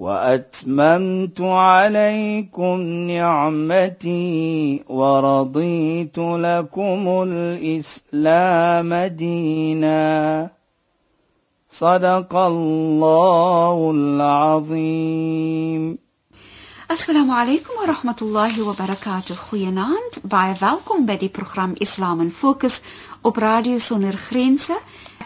وأتممت عليكم نعمتي ورضيت لكم الإسلام دينا. صدق الله العظيم. السلام عليكم ورحمة الله وبركاته. خيانات باي فالكم بدي برنامج إسلام فوكس أوب راديو سونر خرينسا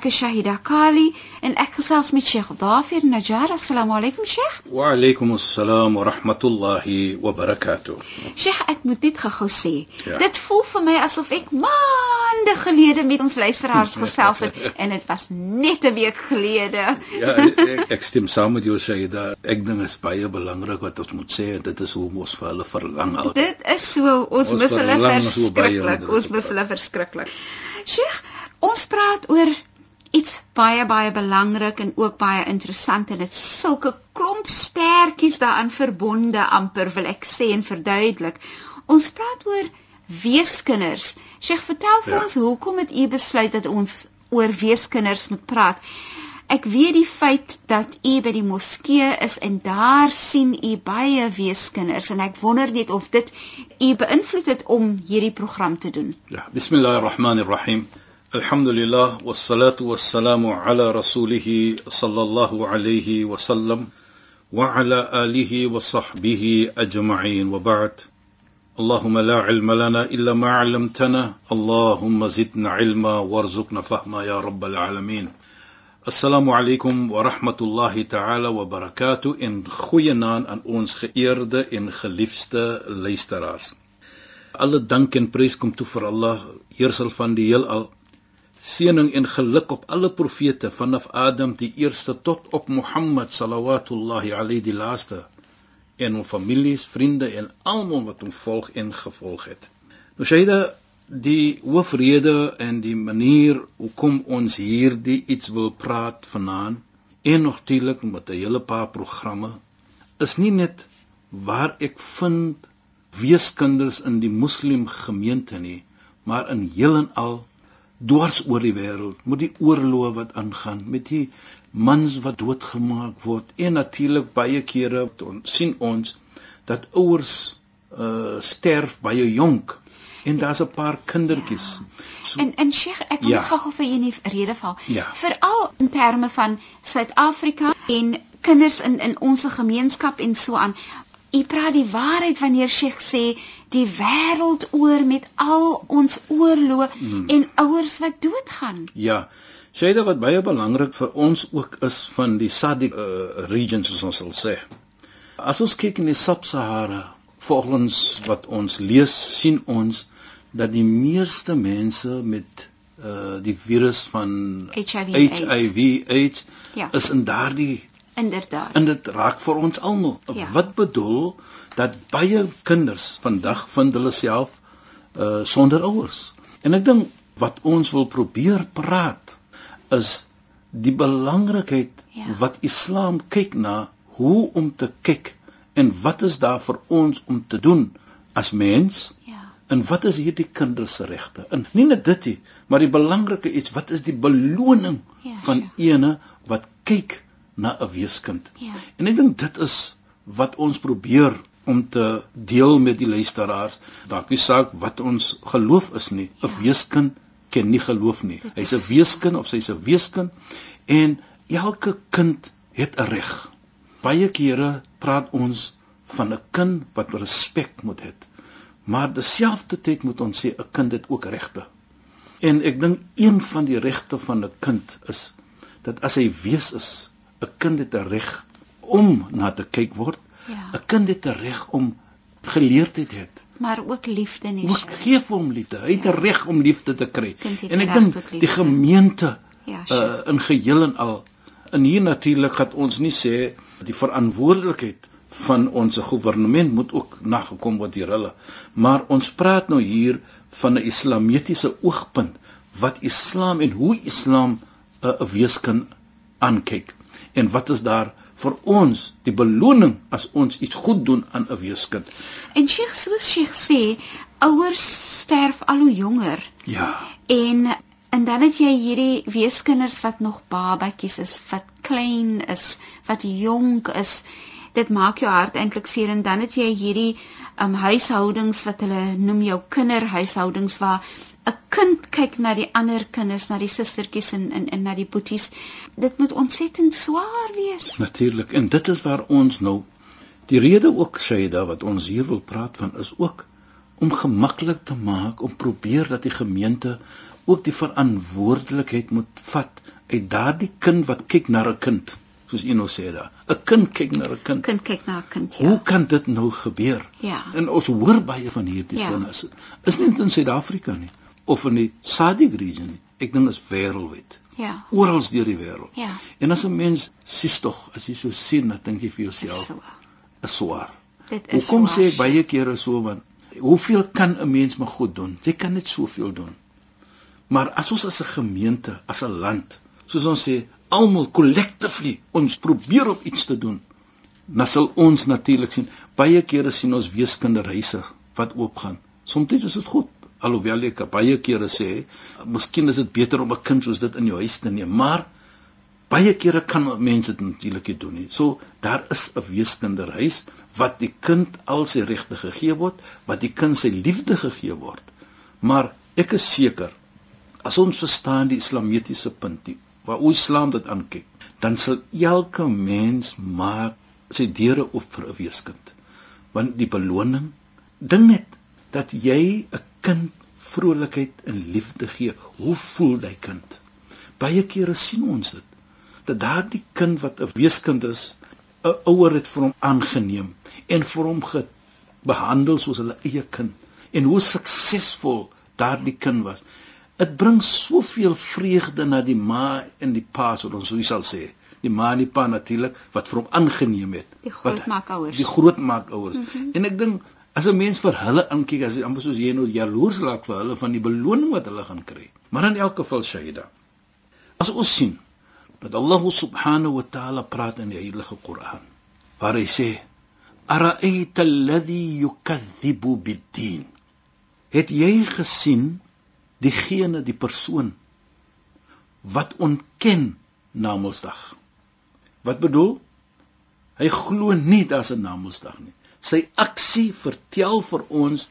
Ek is Shahida Kali en ek gesels met Sheikh Dafir Najjar. Assalamu alaykum Sheikh. Wa alaykum assalam wa rahmatullahi wa barakatuh. Sheikh, ek moet net gou-gou sê, Ja. dit voel vir my asof ek maande gelede met ons luisteraars gesels het en dit was net 'n week gelede. Ja, ek, ek stem saam met jou Shaida. Ek dink dit is baie belangrik wat ons moet sê en dit is hoe ons vir hulle verlang altyd. Dit is so ons, Ons mis hulle verskriklik. Ons mis hulle verskriklik. Sheikh, ons praat oor iets baie baie belangrik en ook baie interessant en dit sulke klomp stertjies daaraan verbonde amper wil ek sê en verduidelik. Ons praat oor weeskinders. Sheikh, vertel vir Ja. ons hoekom het u besluit dat ons oor weeskinders moet praat? Ek weet die feit dat u by die moskee is en daar sien u baie weeskinders en ek wonder net of dit u beïnvloed het om hierdie program te doen. Ja, bismillahirrahmanirrahim. Alhamdulillah wassalatu الحمد لله والصلاة والسلام على رسوله صلى الله عليه وسلم وعلى آله وصحبه أجمعين وبعد اللهم لا علم لنا إلا ما علمتنا اللهم زدنا علما وارزقنا فهما يا رب العالمين السلام عليكم ورحمة الله تعالى وبركاته إن خوينان أن أونس خيرد إن خليفست ليستراز Alle dank en prees kom toe vir Allah, heersel van die heelal. Seëning en geluk op alle profete vanaf Adam die eerste tot op Mohammed sallallahu alayhi die laaste en hom families, vriende en almal wat hom volg en gevolg het. Nou Shaida, die hoofrede en die manier hoekom ons hierdie iets wil praat vanaand en natuurlik met 'n hele paar programme is nie net waar ek vind weeskinders in die moslim gemeente nie, maar in heel en al dwars oor die wêreld met die oorloë wat aangaan, met die mans wat doodgemaak word en natuurlik baie kere sien ons dat ouers uh sterf baie jonk en daar's 'n paar kindertjies. So En en Sheikh, ek wil Ja. gou-gou vir julle rede val. Ja. Veral in terme van Suid-Afrika en kinders in in ons gemeenskap en so aan. U praat die waarheid wanneer Sheikh sê die wêreld oor met al ons oorloë Hmm. en ouers wat doodgaan. Ja. Shaida wat baie belangrik vir ons ook is van die SADC uh, regions soos ons sal sê. As ons kyk in die Sub-Sahara, volgens wat ons lees, sien ons dat die meeste mense met uh die virus van HIV AIDS. HIV AIDS Ja. is in daardie Inderdaad. en dit raak vir ons almal. Ja. Wat bedoel dat baie kinders vandag vind hulle self uh sonder ouers. En ek dink wat ons wil probeer praat is die belangrikheid Ja. wat Islam kyk na hoe om te kyk en wat is daar vir ons om te doen as mens Ja. en wat is hierdie kinders se regte? En nie net dit nie, maar die belangrike iets, wat is die beloning Ja, van ene wat kyk na 'n weeskind? Ja. En ek dink dit is wat ons probeer om te deel met die luisteraars. Dalk nie saak wat ons geloof is nie. 'n Ja. Weeskind ken nie geloof nie. Hy's is 'n weeskind of sy's 'n weeskind en elke kind het 'n reg. Baie kere praat ons van 'n kind wat respek moet hê. Maar terselfdertyd moet ons sê 'n kind het ook regte. En ek dink een van die regte van 'n kind is dat as hy wees is, 'n kind het 'n reg om na te kyk word. Ja. 'n Kind het 'n reg om geleerdheid hê. Maar ook liefde nie. Ook gee vir hom liefde. Hy het 'n reg om liefde te kry. Het En ek dink die gemeente Ja, uh, Sheikh. in geheel en al en hier natuurlik gaan ons nie sê die verantwoordelikheid van ons regering moet ook nagekom word deur hulle. Maar ons praat nou hier van 'n islamitiese oogpunt wat Islam en hoe Islam 'n uh, weeskind aankyk. En wat is daar vir ons die beloning as ons iets goed doen aan 'n weeskind? En Sheikh soos Sheikh sê, ouers sterf al hoe jonger. Ja. En en dan het jy hierdie weeskinders wat nog babatjies is, wat klein is, wat jonk is dit maak jou hart eintlik seer en dan het jy hierdie um huishoudings wat hulle noem jou kinderhuishoudings waar 'n kind kyk na die ander kinders, na die sustertjies en en en na die boeties. Dit moet ontsettend swaar wees. Natuurlik. En dit is waar ons nou die rede ook sê da wat ons hier wil praat van is ook om gemaklik te maak om probeer dat die gemeente ook die verantwoordelikheid moet vat uit daardie kind wat kyk na 'n kind soos u nou sê daar. 'n Kind kyk na 'n kind. Kind kyk na 'n kind. Ja. Hoe kan dit nou gebeur? Ja. En ons hoor baie van hierdie ja. sinne. Is, is nie in Suid-Afrika nie of in die SADC region nie. Ek dink is wêreldwyd. Ja. Oral deur die wêreld. Ja. En as 'n mens sies tog, as jy so sien, dan dink jy vir jouself, so. is swaar. Dit is Hoekom swaar. sê ek baie kere so want hoeveel kan 'n mens maar goed doen? Jy kan net soveel doen. Maar as ons as 'n gemeente, as 'n land, soos ons sê, almal collectively ons probeer om iets te doen, dan sal ons natuurlik sien baie kere sien ons weeskinderhuise wat oopgaan. Soms is dit goed, alhoewel ek baie kere sê, miskien is dit beter om 'n kind soos dit in jou huis te neem, maar baie kere kan mense dit natuurlik nie doen nie. So daar is 'n weeskinderhuis wat die kind al sy regte gegee word, wat die kind sy liefde gegee word. Maar ek is seker as ons verstaan die islamitiese punt, die waar hoe Islam dit aankyk, dan sal elke mens maak sy deure oop vir 'n weeskind. Want die beloning ding net dat jy 'n kind vrolikheid en liefde gee. Hoe voel daai kind? Baie kere sien ons dit dat daardie kind wat 'n weeskind is, 'n ouer het vir hom aangeneem en vir hom behandel soos hulle eie kind en hoe suksesvol daardie kind was. Dit bring soveel vreugde na die ma en die pa, so ons sou sal sê. Die ma en die pa natuurlik wat vir hom aangeneem het. Die grootmaakouers. Die grootmaakouers. Mm -hmm. En ek dink as 'n mens vir hulle aankyk, as amper soos jy nou jaloers raak vir hulle van die beloning wat hulle gaan kry. Maar in elk geval Shaida. As ons sien dat Allah subhanahu wa ta'ala praat in die heilige Koran, waar hy sê: "Ara'aita alladhi yukaththibu bid-din?" Het jy gesien diegene die persoon wat ontken Namedsdag. Wat bedoel? Hy glo nie daar's 'n Namedsdag nie. Sy aksie vertel vir ons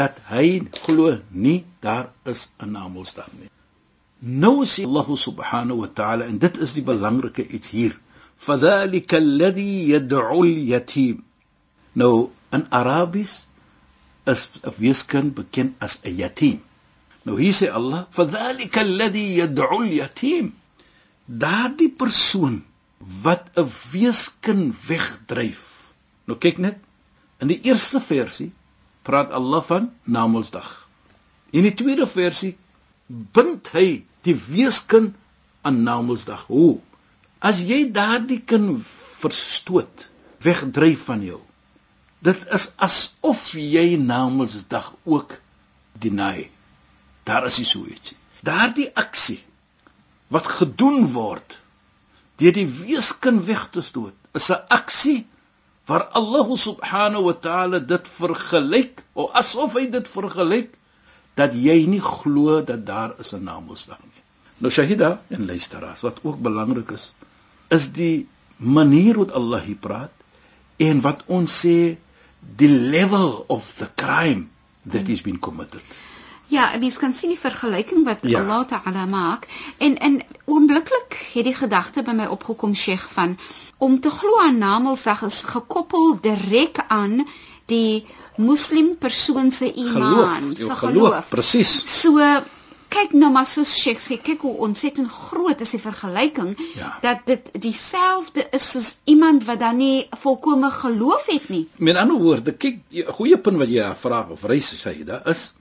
dat hy glo nie daar is 'n Namedsdag nie. Nou sê Allah subhanahu wa ta'ala en dit is die belangrike iets hier. Fadhalika alladhi yad'u al-yatim. Nou in Arabies is 'n weeskind bekend as 'n yatim. Nou hier sê Allah, "Fadhalika alladhi yad'u al-yatim." Daardie persoon wat 'n weeskind wegdryf. Nou kyk net, in die eerste versie praat Allah van Namedsdag. In die tweede versie bind hy die weeskind aan Namedsdag. Hoe? As jy daardie kind verstoot, wegdryf van jou. Dit is asof jy Namedsdag ook deny. Daar is so iets. Daardie aksie wat gedoen word deur die weeskind weg te stoot, is 'n aksie waar Allah subhanahu wa ta'ala dit vergelyk of asof hy dit vergelyk dat jy nie glo dat daar is 'n naamsdag nie. Nou Shahida en luisteraars, wat ook belangrik is, is die manier hoe Allah hier praat en wat ons sê die level of the crime that is been committed. Ja, mens kan sien die vergelyking wat ja. Allah Ta'ala maak en in oombliklik het die gedagte by my opgekom Sheikh van om te glo aan Namedsdag is gekoppel direk aan die moslim persoon se iman, se geloof, geloof presies. So kyk nou maar soos Sheikh sê, kyk hoe ontsettend groot is die vergelyking ja. dat dit dieselfde is soos iemand wat dan nie volkomme geloof het nie. Met ander woorde, kyk, 'n goeie punt wat jy vra of reis sê, dit is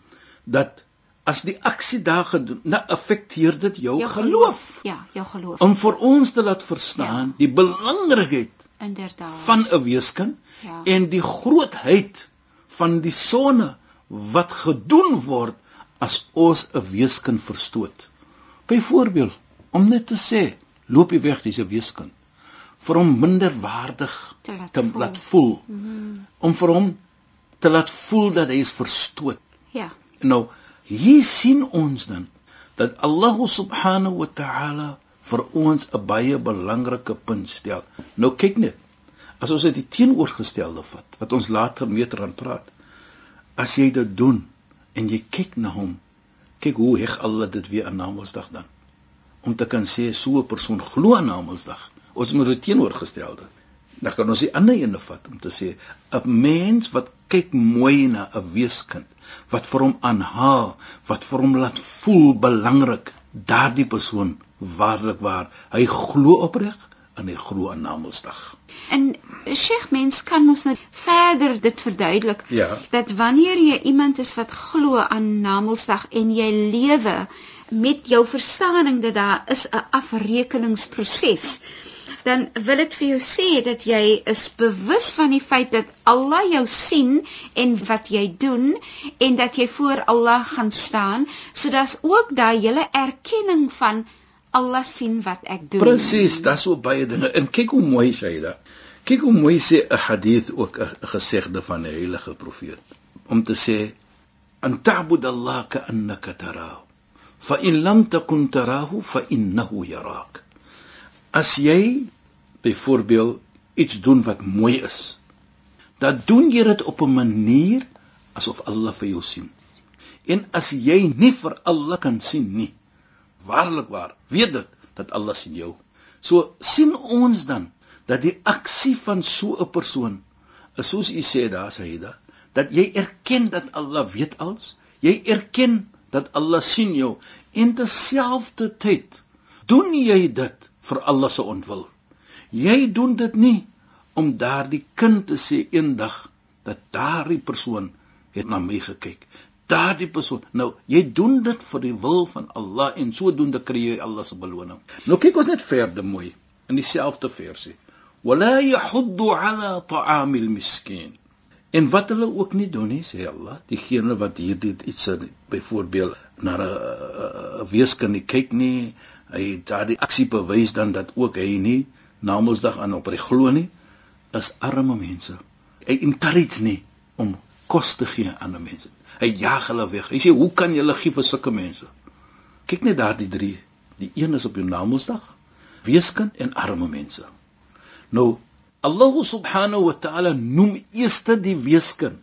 dat as die aksie daar gedoen, nou affekteer dit jou, Jou geloof. Ja, jou geloof. Om vir ons te laat verstaan die belangrikheid Inderdaad. van 'n weeskind Ja. en die grootheid van die sonne wat gedoen word as ons 'n weeskind verstoot. Byvoorbeeld, om net te sê, loop jy weg, dis 'n weeskind. Vir hom minderwaardig Te laat te voel. laat voel. Mhm. Om vir hom te laat voel dat hy is verstoot. Ja. Nou, hier sien ons dan dat Allah subhanahu wa ta'ala vir ons 'n baie belangrike punt stel. Nou kyk net. As ons dit die teenoorgestelde vat, wat ons later mee gaan praat. As jy dit doen en jy kyk na hom, kyk hoe heg Allah dit weer aan Namedsdag dan. Om te kan sê so 'n persoon glo aan Namedsdag. Ons moet dit teenoorgestelde. Dan kan ons die ander ene vat om te sê 'n mens wat kyk mooi na 'n weeskind wat vir hom aanhaal, wat vir hom laat voel belangrik, daardie persoon waarlik waar, hy glo opreg en hy glo aan Namedsdag. En Sheikh mens kan ons nou verder dit verduidelik Ja. dat wanneer jy iemand is wat glo aan Namedsdag en jy lewe met jou verstaaning dat daar is 'n afrekeningsproses dan wil dit vir jou sê dat jy is bewus van die feit dat Allah jou sien en wat jy doen en dat jy voor Allah gaan staan so daar's ook daai hele erkenning van Allah sien wat ek doen Presies, daar's so baie dinge. En kyk hoe mooi sê dit. Kyk hoe mooi sê 'n hadith ook 'n gesegde van 'n heilige profeet om te sê an ta'bud Allah ka'annaka tarahu fa in lam takun tarahu fa innahu yarak. As jy byvoorbeeld iets doen wat mooi is, dan doen jy dit op 'n manier asof Allah vir jou sien. En as jy nie vir Allah kan sien nie, waarlik waar, weet dit dat Allah sien jou. So sien ons dan dat die aksie van so 'n persoon is soos u sê daar Saida, dat jy erken dat Allah weet alles, jy erken dat Allah sien jou en terselfdertyd doen jy dit vir Allah se ontwil. Jy doen dit nie om daardie kind te sê eendag dat daardie persoon het na my gekyk. Daardie persoon. Nou, jy doen dit vir die wil van Allah en sodoende kry jy Allah se beloning. Nou kyk ons net verder mooi in dieselfde versie. Wala yahuddu ala ta'amil miskin. En wat hulle ook nie doen nie, sê Allah, diegene wat hierdie iets byvoorbeeld na 'n weeskind kyk nie, hy daardie aksie bewys dan dat ook hy nie Namedsdag aan op hy glo nie, is arme mense. Hy encourage nie om kos te gee aan die mense. Hy jaag hulle weg. Hy sê, "Hoe kan jy hulle gee vir sulke mense?" Kyk net daardie drie. Die een is op jou Namedsdag, weeskind en arme mense. Nou Allah subhanahu wa ta'ala noem eers die weeskind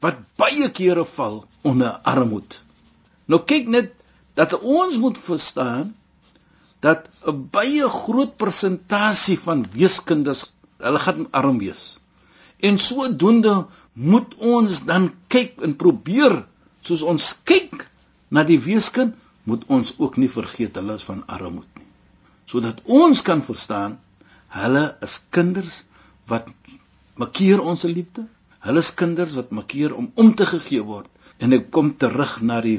wat baie kere val onder armoede. Nou kyk net dat ons moet verstaan dat 'n baie groot persentasie van weeskinders hulle gaan arm wees. En sodoende moet ons dan kyk en probeer soos ons kyk na die weeskind, moet ons ook nie vergeet hulle is van armoede nie. Sodat ons kan verstaan hulle is kinders wat makkeer ons liefde. Hulle is kinders wat makkeer om om te gegee word. En ek kom terug na die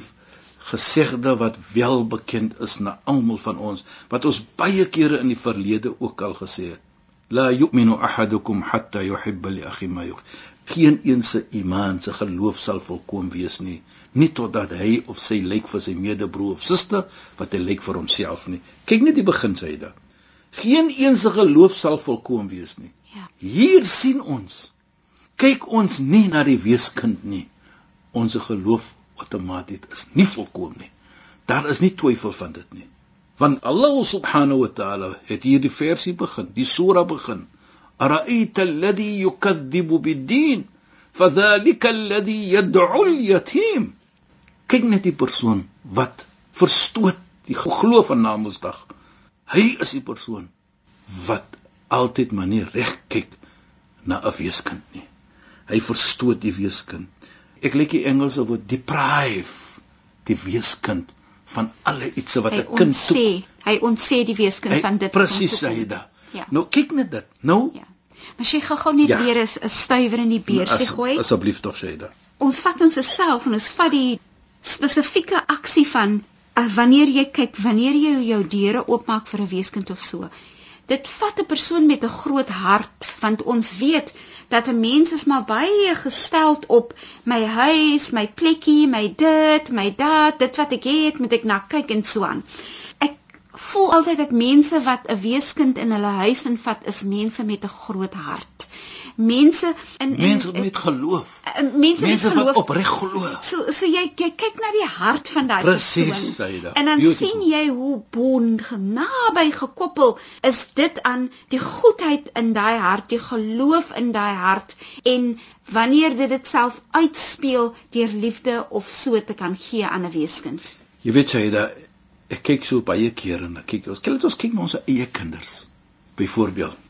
gesegde wat wel bekend is na almal van ons wat ons baie kere in die verlede ook al gesê het. La yu'minu ahadukum hatta yuhibba li akhi ma yuhibbu. Geen een se iman se geloof sal volkom wees nie, nie totdat hy of sy lyk vir sy medebroer of suster wat hy lyk vir homself nie. Kyk net die beginsyde. Geen een se geloof sal volkom wees nie. Ja. Hier sien ons. Kyk ons nie na die weeskind nie. Ons geloof outomaties is nie volkom nie. Daar is nie twyfel van dit nie. Want Allah subhanahu wa ta'ala het hier die versie begin, die sura begin. Ara'aita alladhi yukaththibu bid-din fadhalika alladhi yad'u al-yatim. Kyk net die persoon wat verstoot die geloof van Namedsdag. Hy is die persoon wat altyd maar nie reg kyk na 'n weeskind nie. Hy verstoot die weeskind. Ek lyk die Engelse woord deprive die weeskind van alle iets wat Hy 'n kind ontsê, hy ontsê die weeskind van dit. Presies te sê hy doen. da. Ja. Nou kyk net dit. Nou Ja. Maar sy gou net Ja. weer is 'n stuiwer in die beursie as- gooi. Asseblief tog sê hy da. Ons vat ons self en ons vat die spesifieke aksie van uh, wanneer jy kyk wanneer jy jou deure oopmaak vir 'n weeskind of so. Dit vat 'n persoon met 'n groot hart want ons weet dat 'n mens is maar baie gesteld op my huis, my plekkie, my dit, my dat, dit wat ek het, moet ek na kyk en so aan. Ek voel altyd dat mense wat 'n weeskind in hulle huis invat is mense met 'n groot hart mense in, in mense met geloof. Uh, mense, mense geloof, wat opreg glo. So so jy, jy kyk na die hart van daai persoon. Presies, Saida. En dan Beautiful. sien jy hoe bond naby gekoppel is dit aan die goedheid in daai hart, die geloof in daai hart en wanneer dit dit self uitspeel deur liefde of so te kan gee aan 'n weeskind. Jy weet Saida, ek kyk so baie kere en ek kyk ons kyk ons kyk na ons eie kinders. Byvoorbeeld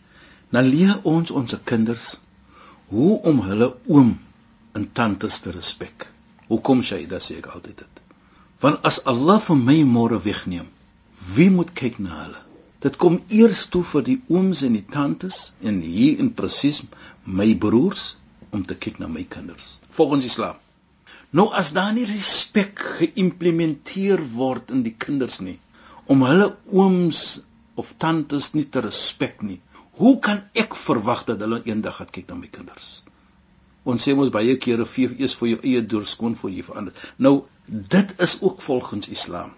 dan leer ons ons kinders hoe om hulle oom en tantes te respek. Hoekom sê jy dit sê ek altyd dit? Want as Allah vir my môre wegneem, wie moet kyk na hulle? Dit kom eers toe vir die ooms en die tantes en hier in presies my broers om te kyk na my kinders volgens Islam. Nou as daar nie respek geïmplementeer word in die kinders nie om hulle ooms of tantes nie te respek nie, Hoe kan ek verwag dat hulle eendag gaan kyk na my kinders? Ons sê mos baie kere vee eers vir jou eie deur skoon voor jy verander. Nou dit is ook volgens Islam.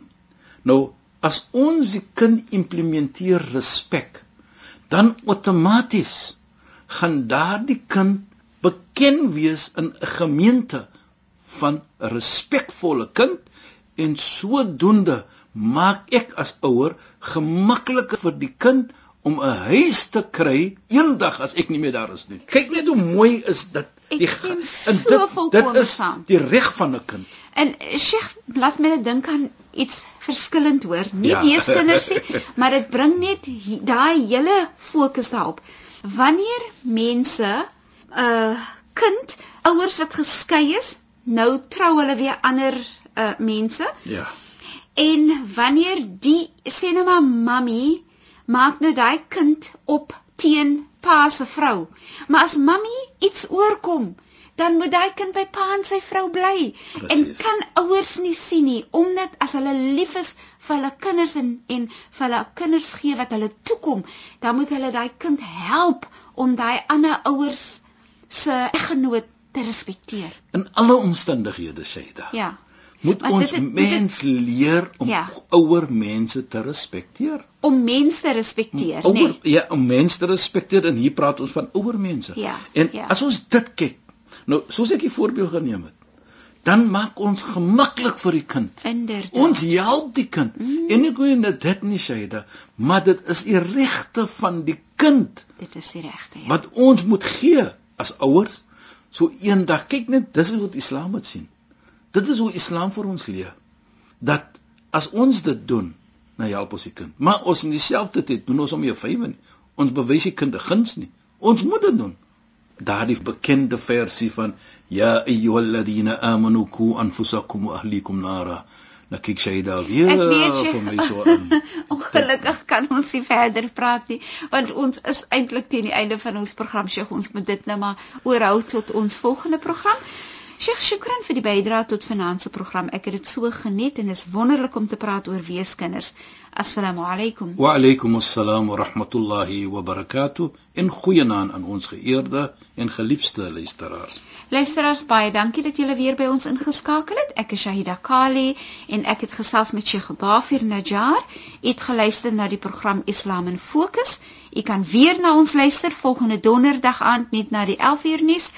Nou as ons die kind implementeer respek, dan outomaties gaan daardie kind bekend wees in 'n gemeente van respekvolle kind en sodoende maak ek as ouer gemakliker vir die kind om 'n huis te kry eendag as ek nie meer daar is nie. Kyk net hoe mooi is dit. Die stem so volkom saam. Die reg van 'n kind. En Sheikh laat my net dink aan iets verskillend hoor. Nie ja. weeskinders nie, maar dit bring net daai hele fokus daarop. Wanneer mense 'n uh, kind, ouers wat geskei is, nou trou hulle weer ander uh, mense. Ja. En wanneer die sê net maar mami maak nou daai kind op teen pa se vrou. Maar as mammy iets oorkom, dan moet daai kind by pa en sy vrou bly. Precies. En kan ouers nie sien nie omdat as hulle lief is vir hulle kinders en en vir hulle kinders gee wat hulle toekom, dan moet hulle daai kind help om daai ander ouers se eggenoot te respekteer. In alle omstandighede sê dit. Ja moet Want ons dit, mens dit, leer om ja. ouer mense te respekteer. Om mense te respekteer, nê? Nee. Ja, om mense te respekteer en hier praat ons van ouer mense. Ja, en ja. as ons dit kyk, nou soos ek die voorbeeld geneem het, dan maak ons gemaklik vir die kind. Inderdaad. Ons help die kind. Mm. En ek glo net dit nie Shaida, maar dit is die regte van die kind. Dit is die regte. Ja. Wat ons moet gee as ouers. So eendag kyk net dis wat Islam moet sien. Dit is hoe Islam vir ons leer. Dat as ons dit doen, nou help ons die kind. Maar ons in dieselfde tyd doen ons om jou vywe nie. Ons bewys die kind 'n guns nie. Ons moet dit doen. Daardie bekende versie van ya ayyuhalladhina amanu ku anfusakum wa ahlikum nara. Nou kyk sy daar weer vir my so aan. Ongelukkig kan ons nie verder praat nie, want ons is eintlik teen die einde van ons program. Sy ons moet dit nou maar oorhou tot ons volgende program. Sheikh Shukran vir die bydrae tot finansie program. Ek het dit so geniet en is wonderlik om te praat oor weeskinders. Assalamu alaykum. Wa alaykum assalam wa rahmatullahi wa barakatuh. En goeienaand aan ons geëerde en geliefde luisteraars. Luisteraars, baie dankie dat julle weer by ons ingeskakel het. Ek is Shahida Kali en ek het gesels met Sheikh Dafir Najjar. Het geluister na die program Islam in Fokus. U kan weer na ons luister volgende donderdag aand net na die 11uur nuus.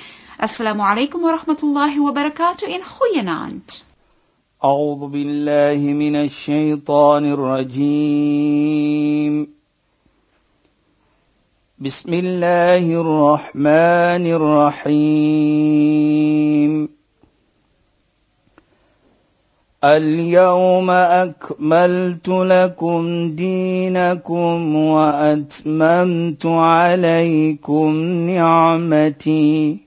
السلام عليكم ورحمة الله وبركاته. إن خويناند أعوذ بالله من الشيطان الرجيم. بسم الله الرحمن الرحيم. اليوم أكملت لكم دينكم وأتممت عليكم نعمتي.